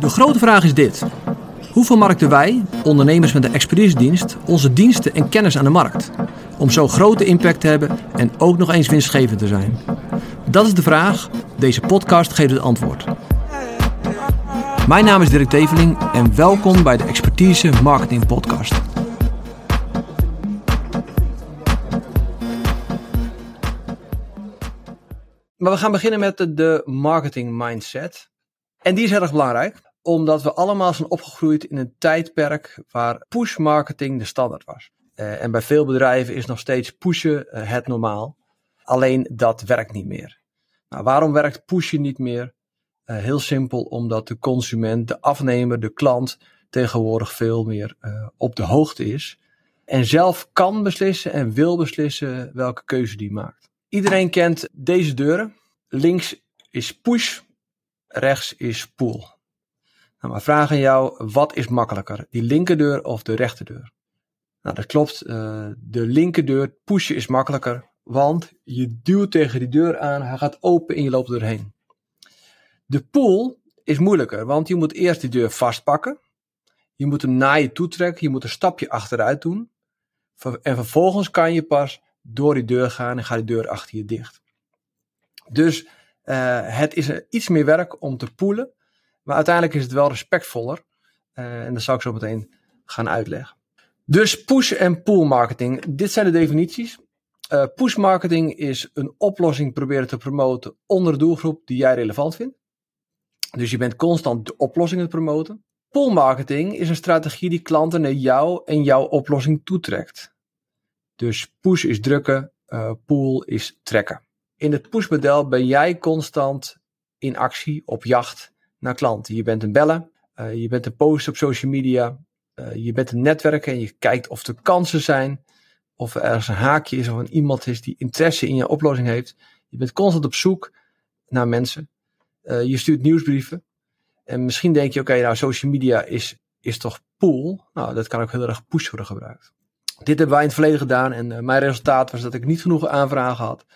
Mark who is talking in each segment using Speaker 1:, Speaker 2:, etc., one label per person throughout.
Speaker 1: De grote vraag is dit. Hoe vermarkten wij, ondernemers met een expeditiedienst, onze diensten en kennis aan de markt? Om zo grote impact te hebben en ook nog eens winstgevend te zijn. Dat is de vraag. Deze podcast geeft het antwoord. Mijn naam is Dirk Teveling en welkom bij de Expertise Marketing Podcast. Maar we gaan beginnen met de, de marketing mindset. En die is erg belangrijk, omdat we allemaal zijn opgegroeid in een tijdperk waar push marketing de standaard was. Uh, en bij veel bedrijven is nog steeds pushen uh, het normaal. Alleen dat werkt niet meer. Nou, waarom werkt pushen niet meer? Uh, heel simpel, omdat de consument, de afnemer, de klant tegenwoordig veel meer op de hoogte is. En zelf kan beslissen en wil beslissen welke keuze die maakt. Iedereen kent deze deuren. Links is push, rechts is pull. Nou, maar vraag aan jou, wat is makkelijker? Die linkerdeur of de rechterdeur? Nou, dat klopt. Uh, de linkerdeur, pushen is makkelijker, want je duwt tegen die deur aan, hij gaat open en je loopt erheen. De pull is moeilijker, want je moet eerst die deur vastpakken. Je moet hem naar je toe trekken, je moet een stapje achteruit doen. En vervolgens kan je pas door die deur gaan en gaat die deur achter je dicht. Dus het is iets meer werk om te poelen, maar uiteindelijk is het wel respectvoller. Uh, en dat zal ik zo meteen gaan uitleggen. Dus push en pull marketing, dit zijn de definities. Uh, push marketing is een oplossing proberen te promoten onder de doelgroep die jij relevant vindt. Dus je bent constant de oplossing het promoten. Pull marketing is een strategie die klanten naar jou en jouw oplossing toetrekt. Dus push is drukken, uh, pull is trekken. In het push-model ben jij constant in actie, op jacht naar klanten. Je bent een bellen, uh, je bent een post op social media, uh, je bent een netwerken en je kijkt of er kansen zijn, of er ergens een haakje is of er iemand is die interesse in je oplossing heeft. Je bent constant op zoek naar mensen. Uh, je stuurt nieuwsbrieven. En misschien denk je, oké, nou social media is, is toch pool. Nou, dat kan ook heel erg push worden gebruikt. Dit hebben wij in het verleden gedaan en mijn resultaat was dat ik niet genoeg aanvragen had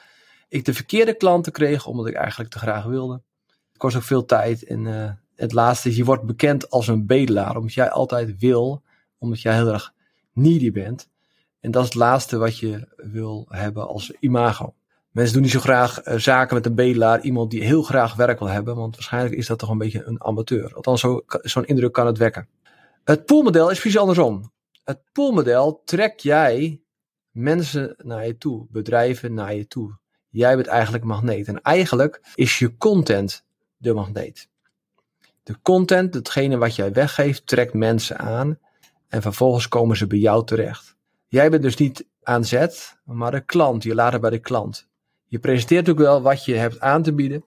Speaker 1: ik de verkeerde klanten kreeg, omdat ik eigenlijk te graag wilde. Het kost ook veel tijd. En uh, het laatste is, je wordt bekend als een bedelaar, omdat jij altijd wil, omdat jij heel erg needy bent. En dat is het laatste wat je wil hebben als imago. Mensen doen niet zo graag uh, zaken met een bedelaar, iemand die heel graag werk wil hebben, want waarschijnlijk is dat toch een beetje een amateur. Althans, zo'n zo indruk kan het wekken. Het poolmodel is precies andersom. Het poolmodel trekt jij mensen naar je toe, bedrijven naar je toe. Jij bent eigenlijk magneet. En eigenlijk is je content de magneet. De content, hetgene wat jij weggeeft, trekt mensen aan. En vervolgens komen ze bij jou terecht. Jij bent dus niet aan zet, maar de klant. Je laat het bij de klant. Je presenteert ook wel wat je hebt aan te bieden.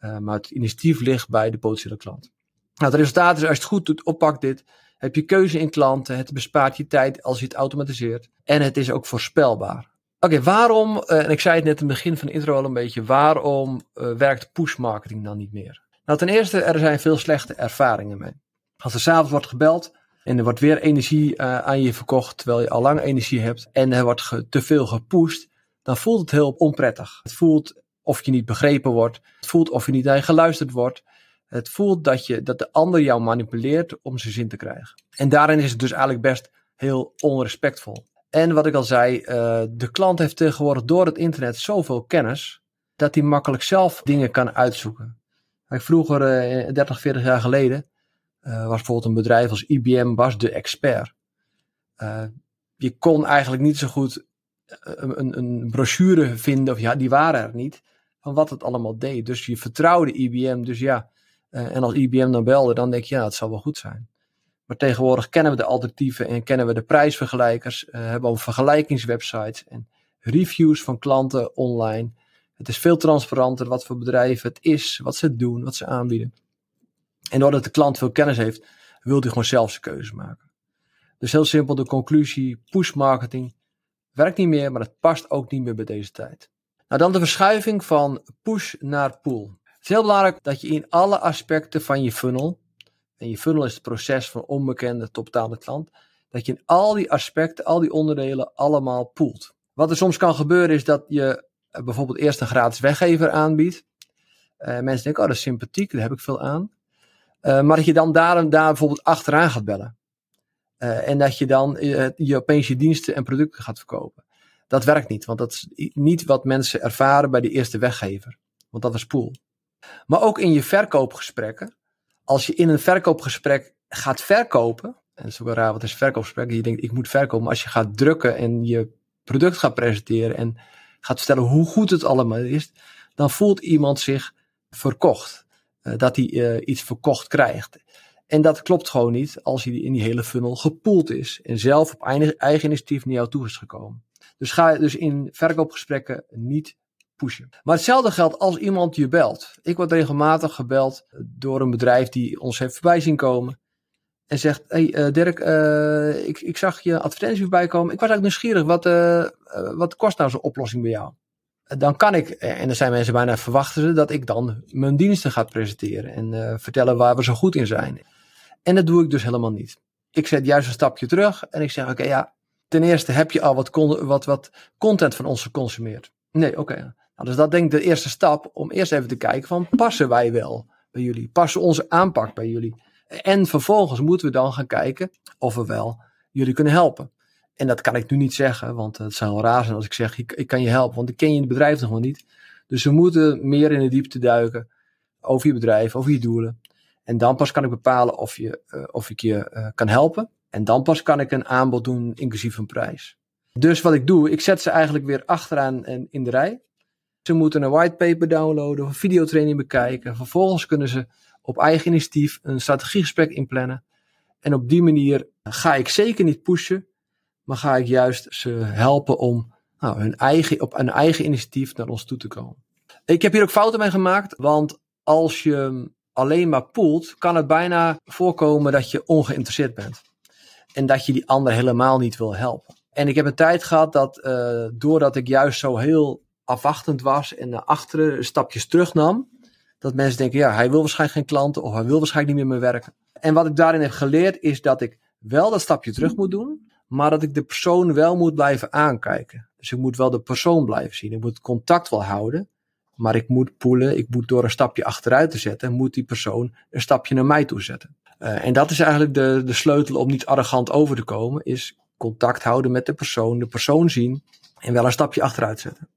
Speaker 1: Uh, maar het initiatief ligt bij de potentiële klant. Nou, het resultaat is als je het goed doet, oppakt dit. Heb je keuze in klanten. Het bespaart je tijd als je het automatiseert. En het is ook voorspelbaar. Oké, waarom, uh, en ik zei het net in het begin van de intro al een beetje, waarom uh, werkt push marketing dan niet meer? Nou, ten eerste, er zijn veel slechte ervaringen mee. Als er s'avonds wordt gebeld en er wordt weer energie uh, aan je verkocht, terwijl je al lang energie hebt, en er wordt te veel gepusht, dan voelt het heel onprettig. Het voelt of je niet begrepen wordt, het voelt of je niet naar je geluisterd wordt. Het voelt dat, je, dat de ander jou manipuleert om zijn zin te krijgen. En daarin is het dus eigenlijk best heel onrespectvol. En wat ik al zei, uh, de klant heeft tegenwoordig door het internet zoveel kennis dat hij makkelijk zelf dingen kan uitzoeken. Vroeger, uh, 30, 40 jaar geleden, uh, was bijvoorbeeld een bedrijf als IBM was de expert. Je kon eigenlijk niet zo goed een, een, brochure vinden, of ja, die waren er niet, van wat het allemaal deed. Dus je vertrouwde IBM, dus ja. en als IBM dan belde, dan denk je, ja, het zal wel goed zijn. Maar tegenwoordig kennen we de alternatieven en kennen we de prijsvergelijkers. Uh, hebben we vergelijkingswebsites en reviews van klanten online. Het is veel transparanter wat voor bedrijven het is, wat ze doen, wat ze aanbieden. En doordat de klant veel kennis heeft, wil hij gewoon zelf zijn keuze maken. Dus heel simpel de conclusie, push marketing werkt niet meer, maar het past ook niet meer bij deze tijd. Nou dan de verschuiving van push naar pull. Het is heel belangrijk dat je in alle aspecten van je funnel en je funnel is het proces van onbekende tot klant, dat je in al die aspecten, al die onderdelen allemaal poelt. Wat er soms kan gebeuren is dat je eh, bijvoorbeeld eerst een gratis weggever aanbiedt. Uh, mensen denken, oh dat is sympathiek, daar heb ik veel aan. Uh, maar dat je dan daar, daar bijvoorbeeld achteraan gaat bellen. En dat je dan je opeens je diensten en producten gaat verkopen. Dat werkt niet, want dat is niet wat mensen ervaren bij de eerste weggever. Want dat was pool. Maar ook in je verkoopgesprekken. Als je in een verkoopgesprek gaat verkopen. En het is wel raar, wat is verkoopgesprek? Je denkt, ik moet verkopen. Maar als je gaat drukken en je product gaat presenteren. En gaat vertellen hoe goed het allemaal is. Dan voelt iemand zich verkocht. Uh, dat hij uh, iets verkocht krijgt. En dat klopt gewoon niet als hij in die hele funnel gepoeld is. En zelf op eigen initiatief naar jou toe is gekomen. Dus ga dus in verkoopgesprekken niet Maar hetzelfde geldt als iemand je belt. Ik word regelmatig gebeld door een bedrijf die ons heeft voorbij zien komen. En zegt, hey uh, Dirk, uh, ik, ik zag je advertentie voorbij komen. Ik was eigenlijk nieuwsgierig, wat, uh, wat kost nou zo'n oplossing bij jou? Dan kan ik, en er zijn mensen bijna verwachten ze, dat ik dan mijn diensten ga presenteren. En vertellen waar we zo goed in zijn. En dat doe ik dus helemaal niet. Ik zet juist een stapje terug en ik zeg, oké ja, ten eerste heb je al wat, wat, wat content van ons geconsumeerd. Nee, oké. Nou, dus dat denk ik de eerste stap om eerst even te kijken van passen wij wel bij jullie? Passen onze aanpak bij jullie? En vervolgens moeten we dan gaan kijken of we wel jullie kunnen helpen. En dat kan ik nu niet zeggen, want het zou wel raar zijn als ik zeg ik, kan je helpen, want ik ken je het bedrijf nog wel niet. Dus we moeten meer in de diepte duiken over je bedrijf, over je doelen. En dan pas kan ik bepalen of, je, uh, of ik je uh, kan helpen. En dan pas kan ik een aanbod doen, inclusief een prijs. Dus wat ik doe, ik zet ze eigenlijk weer achteraan in de rij. Ze moeten een whitepaper downloaden of een videotraining bekijken. Vervolgens kunnen ze op eigen initiatief een strategiegesprek inplannen. En op die manier ga ik zeker niet pushen, maar ga ik juist ze helpen om nou, hun eigen, op een eigen initiatief naar ons toe te komen. Ik heb hier ook fouten mee gemaakt, want als je alleen maar poelt, kan het bijna voorkomen dat je ongeïnteresseerd bent. En dat je die ander helemaal niet wil helpen. En ik heb een tijd gehad dat, uh, doordat ik juist zo heel afwachtend was en naar achteren stapjes terugnam, dat mensen denken, ja, hij wil waarschijnlijk geen klanten of hij wil waarschijnlijk niet meer mee werken. En wat ik daarin heb geleerd is dat ik wel dat stapje terug moet doen, maar dat ik de persoon wel moet blijven aankijken. Dus ik moet wel de persoon blijven zien. Ik moet contact wel houden, maar ik moet poelen, ik moet door een stapje achteruit te zetten, moet die persoon een stapje naar mij toe zetten. Uh, en dat is eigenlijk de, de sleutel om niet arrogant over te komen, is contact houden met de persoon, de persoon zien en wel een stapje achteruit zetten.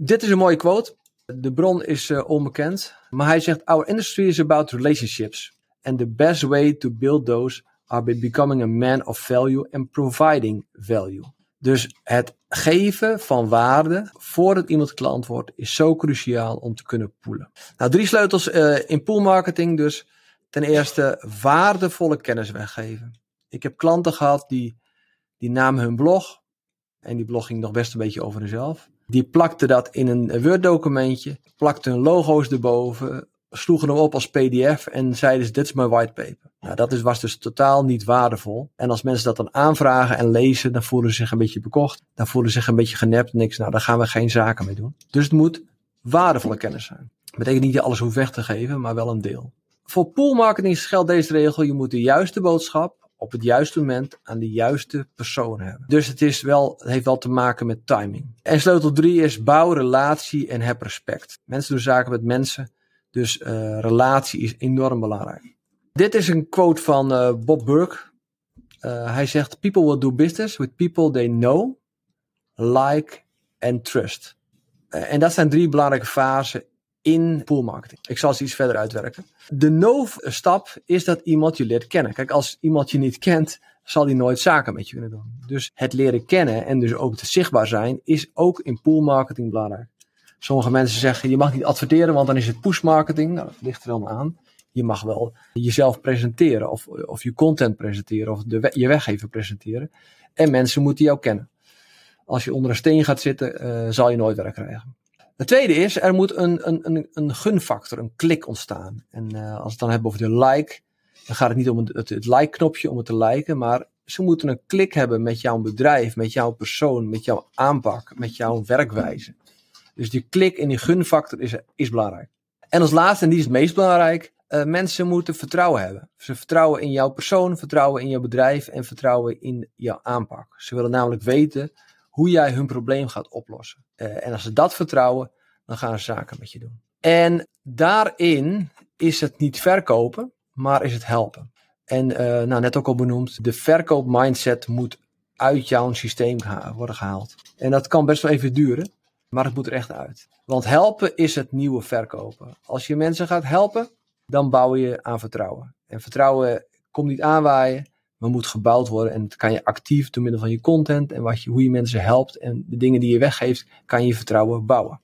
Speaker 1: Dit is een mooie quote. De bron is uh, onbekend, maar hij zegt: Our industry is about relationships. And the best way to build those are by becoming a man of value and providing value. Dus het geven van waarde voordat iemand klant wordt is zo cruciaal om te kunnen poelen. Nou, drie sleutels uh, in poolmarketing dus. Ten eerste waardevolle kennis weggeven. Ik heb klanten gehad die, die namen hun blog. En die blog ging nog best een beetje over hunzelf. Die plakten dat in een Word documentje. Plakten hun logo's erboven. Sloegen hem op als pdf en zeiden ze dit is mijn whitepaper. Nou dat was dus totaal niet waardevol. En als mensen dat dan aanvragen en lezen, dan voelen ze zich een beetje bekocht. Dan voelen ze zich een beetje genept. Niks, nou daar gaan we geen zaken mee doen. Dus het moet waardevolle kennis zijn. Dat betekent niet dat je alles hoeft weg te geven, maar wel een deel. Voor poolmarketing geldt deze regel. Je moet de juiste boodschap op het juiste moment aan de juiste persoon hebben. Dus het, is wel, het heeft wel te maken met timing. En sleutel 3 is bouw relatie en heb respect. Mensen doen zaken met mensen. Dus uh, relatie is enorm belangrijk. Dit is een quote van uh, Bob Burke. Uh, hij zegt: People will do business with people they know, like and trust. en dat zijn drie belangrijke fasen in poolmarketing. Ik zal ze iets verder uitwerken. De no-stap is dat iemand je leert kennen. Kijk, als iemand je niet kent, zal die nooit zaken met je kunnen doen. Dus het leren kennen en dus ook te zichtbaar zijn, is ook in poolmarketing belangrijk. Sommige mensen zeggen, je mag niet adverteren, want dan is het pushmarketing. Nou, dat ligt er allemaal aan. Je mag wel jezelf presenteren, of, of je content presenteren, of de, je weggever presenteren. En mensen moeten jou kennen. Als je onder een steen gaat zitten, uh, zal je nooit werk krijgen. Het tweede is, er moet een, een, een, een gunfactor, een klik ontstaan. En uh, als we het dan hebben over de like, dan gaat het niet om het, het, like-knopje om het te liken, maar ze moeten een klik hebben met jouw bedrijf, met jouw persoon, met jouw aanpak, met jouw werkwijze. Dus die klik en die gunfactor is, is belangrijk. En als laatste, en die is het meest belangrijk, uh, mensen moeten vertrouwen hebben. Ze vertrouwen in jouw persoon, vertrouwen in jouw bedrijf en vertrouwen in jouw aanpak. Ze willen namelijk weten hoe jij hun probleem gaat oplossen. Uh, en als ze dat vertrouwen, dan gaan ze zaken met je doen. En daarin is het niet verkopen, maar is het helpen. En uh, nou, net ook al benoemd, de verkoopmindset moet uit jouw systeem worden gehaald. En dat kan best wel even duren, maar het moet er echt uit. Want helpen is het nieuwe verkopen. Als je mensen gaat helpen, dan bouw je aan vertrouwen. En vertrouwen komt niet aanwaaien, maar moet gebouwd worden. En dat kan je actief door middel van je content en wat je, hoe je mensen helpt en de dingen die je weggeeft, kan je vertrouwen bouwen.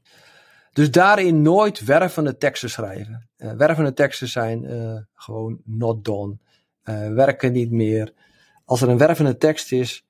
Speaker 1: Dus daarin nooit wervende teksten schrijven. Uh, wervende teksten zijn uh, gewoon not done. Uh, werken niet meer. Als er een wervende tekst is,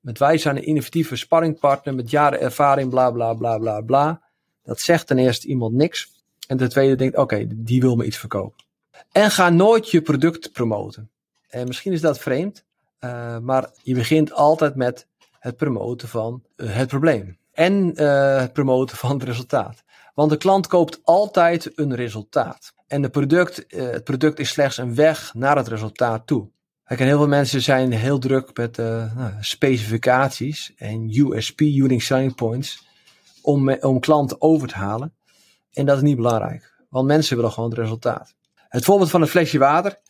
Speaker 1: met wij zijn een innovatieve sparringpartner met jaren ervaring, bla bla bla bla bla. Dat zegt ten eerste iemand niks. En ten tweede denkt, oké, die wil me iets verkopen. En ga nooit je product promoten. En misschien is dat vreemd, uh, maar je begint altijd met het promoten van uh, het probleem. En het promoten van het resultaat. Want de klant koopt altijd een resultaat. En de product, het product is slechts een weg naar het resultaat toe. Kijk, en heel veel mensen zijn heel druk met nou, specificaties en USP, Unique Selling Points, om, om klanten over te halen. En dat is niet belangrijk, want mensen willen gewoon het resultaat. Het voorbeeld van een flesje water.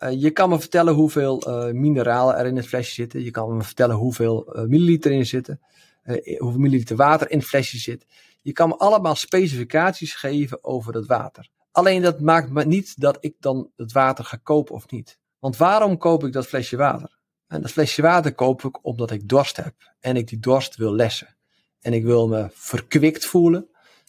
Speaker 1: Uh, je kan me vertellen hoeveel uh, mineralen er in het flesje zitten. Je kan me vertellen hoeveel uh, milliliter in zitten. hoeveel milliliter water in het flesje zit. Je kan me allemaal specificaties geven over het water. Alleen dat maakt me niet dat ik dan het water ga kopen of niet. Want waarom koop ik dat flesje water? En dat flesje water koop ik omdat ik dorst heb. En ik die dorst wil lessen. En ik wil me verkwikt voelen.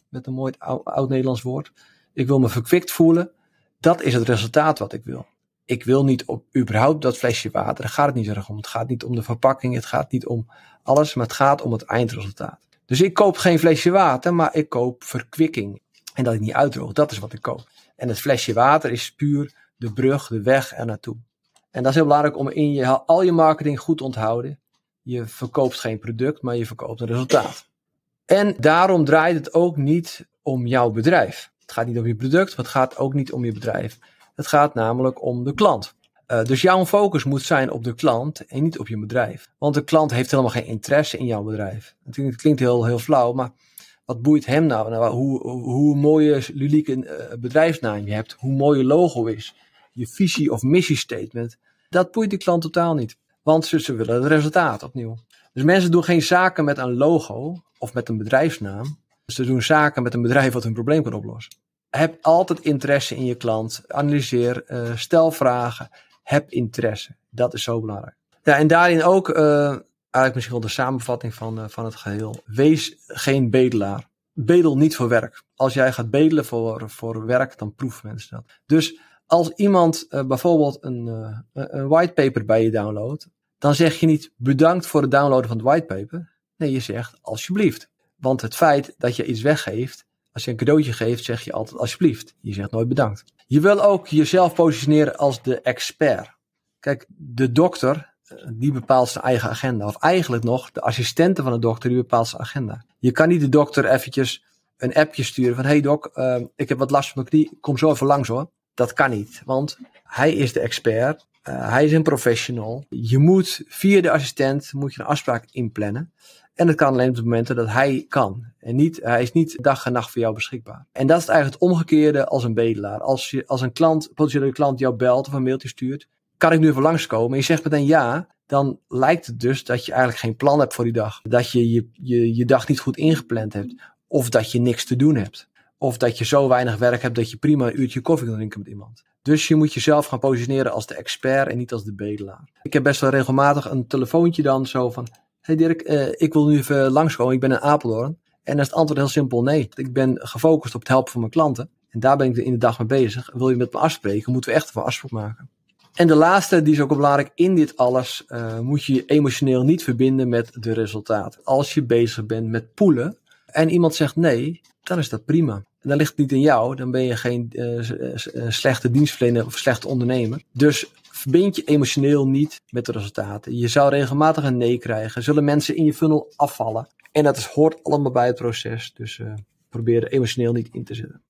Speaker 1: Met een mooi oud-Nederlands woord. Ik wil me verkwikt voelen. Dat is het resultaat wat ik wil. Ik wil niet op überhaupt dat flesje water. Daar gaat het niet erg om. Het gaat niet om de verpakking. Het gaat niet om alles. Maar het gaat om het eindresultaat. Dus ik koop geen flesje water. Maar ik koop verkwikking. En dat ik niet uitdroog. Dat is wat ik koop. En het flesje water is puur de brug, de weg er naartoe. En dat is heel belangrijk om in je, al je marketing goed te onthouden. Je verkoopt geen product, maar je verkoopt een resultaat. En daarom draait het ook niet om jouw bedrijf. Het gaat niet om je product, maar het gaat ook niet om je bedrijf. Het gaat namelijk om de klant. Uh, dus jouw focus moet zijn op de klant en niet op je bedrijf. Want de klant heeft helemaal geen interesse in jouw bedrijf. Het klinkt heel, heel flauw, maar wat boeit hem nou? nou hoe, hoe mooie, ludieke uh, bedrijfsnaam je hebt, hoe mooi je logo is, je visie of missiestatement. Dat boeit de klant totaal niet. Want ze, ze willen het resultaat opnieuw. Dus mensen doen geen zaken met een logo of met een bedrijfsnaam. Ze doen zaken met een bedrijf wat hun probleem kan oplossen. Heb altijd interesse in je klant. Analyseer, uh, stel vragen. Heb interesse. Dat is zo belangrijk. Ja, en daarin ook uh, eigenlijk misschien wel de samenvatting van, uh, van het geheel. Wees geen bedelaar. Bedel niet voor werk. Als jij gaat bedelen voor, voor werk, dan proeven mensen dat. Dus als iemand bijvoorbeeld een, een whitepaper bij je downloadt, dan zeg je niet bedankt voor het downloaden van het whitepaper. Nee, je zegt alsjeblieft. Want het feit dat je iets weggeeft, als je een cadeautje geeft, zeg je altijd alsjeblieft. Je zegt nooit bedankt. Je wil ook jezelf positioneren als de expert. Kijk, de dokter, eh, die bepaalt zijn eigen agenda. Of eigenlijk nog, de assistente van de dokter, die bepaalt zijn agenda. Je kan niet de dokter eventjes een appje sturen van, hey dok, uh, ik heb wat last van mijn knie, kom zo even langs hoor. Dat kan niet, want hij is de expert. Uh, hij is een professional. Je moet via de assistent moet je een afspraak inplannen. En dat kan alleen op de momenten dat hij kan. En niet, hij is niet dag en nacht voor jou beschikbaar. En dat is eigenlijk het omgekeerde als een bedelaar. Als, je, als een klant, potentiële klant jou belt of een mailtje stuurt. Kan ik nu even langskomen? En je zegt meteen ja. Dan lijkt het dus dat je eigenlijk geen plan hebt voor die dag. Dat je je, je, je dag niet goed ingepland hebt. Of dat je niks te doen hebt. Of dat je zo weinig werk hebt dat je prima een uurtje koffie kan drinken met iemand. Dus je moet jezelf gaan positioneren als de expert en niet als de bedelaar. Ik heb best wel regelmatig een telefoontje dan zo van... Hey Dirk, uh, ik wil nu even langskomen. Ik ben in Apeldoorn. En dan is het antwoord heel simpel nee. Ik ben gefocust op het helpen van mijn klanten. En daar ben ik in de dag mee bezig. Wil je met me afspreken, moeten we echt een afspraak maken. En de laatste, die is ook belangrijk, in dit alles uh, moet je je emotioneel niet verbinden met de resultaten. Als je bezig bent met poelen en iemand zegt nee, dan is dat prima. En dan ligt het niet in jou, dan ben je geen uh, slechte dienstverlener of slechte ondernemer. Dus verbind je emotioneel niet met de resultaten. Je zou regelmatig een nee krijgen. Zullen mensen in je funnel afvallen. En dat hoort allemaal bij het proces. Dus uh, probeer er emotioneel niet in te zitten.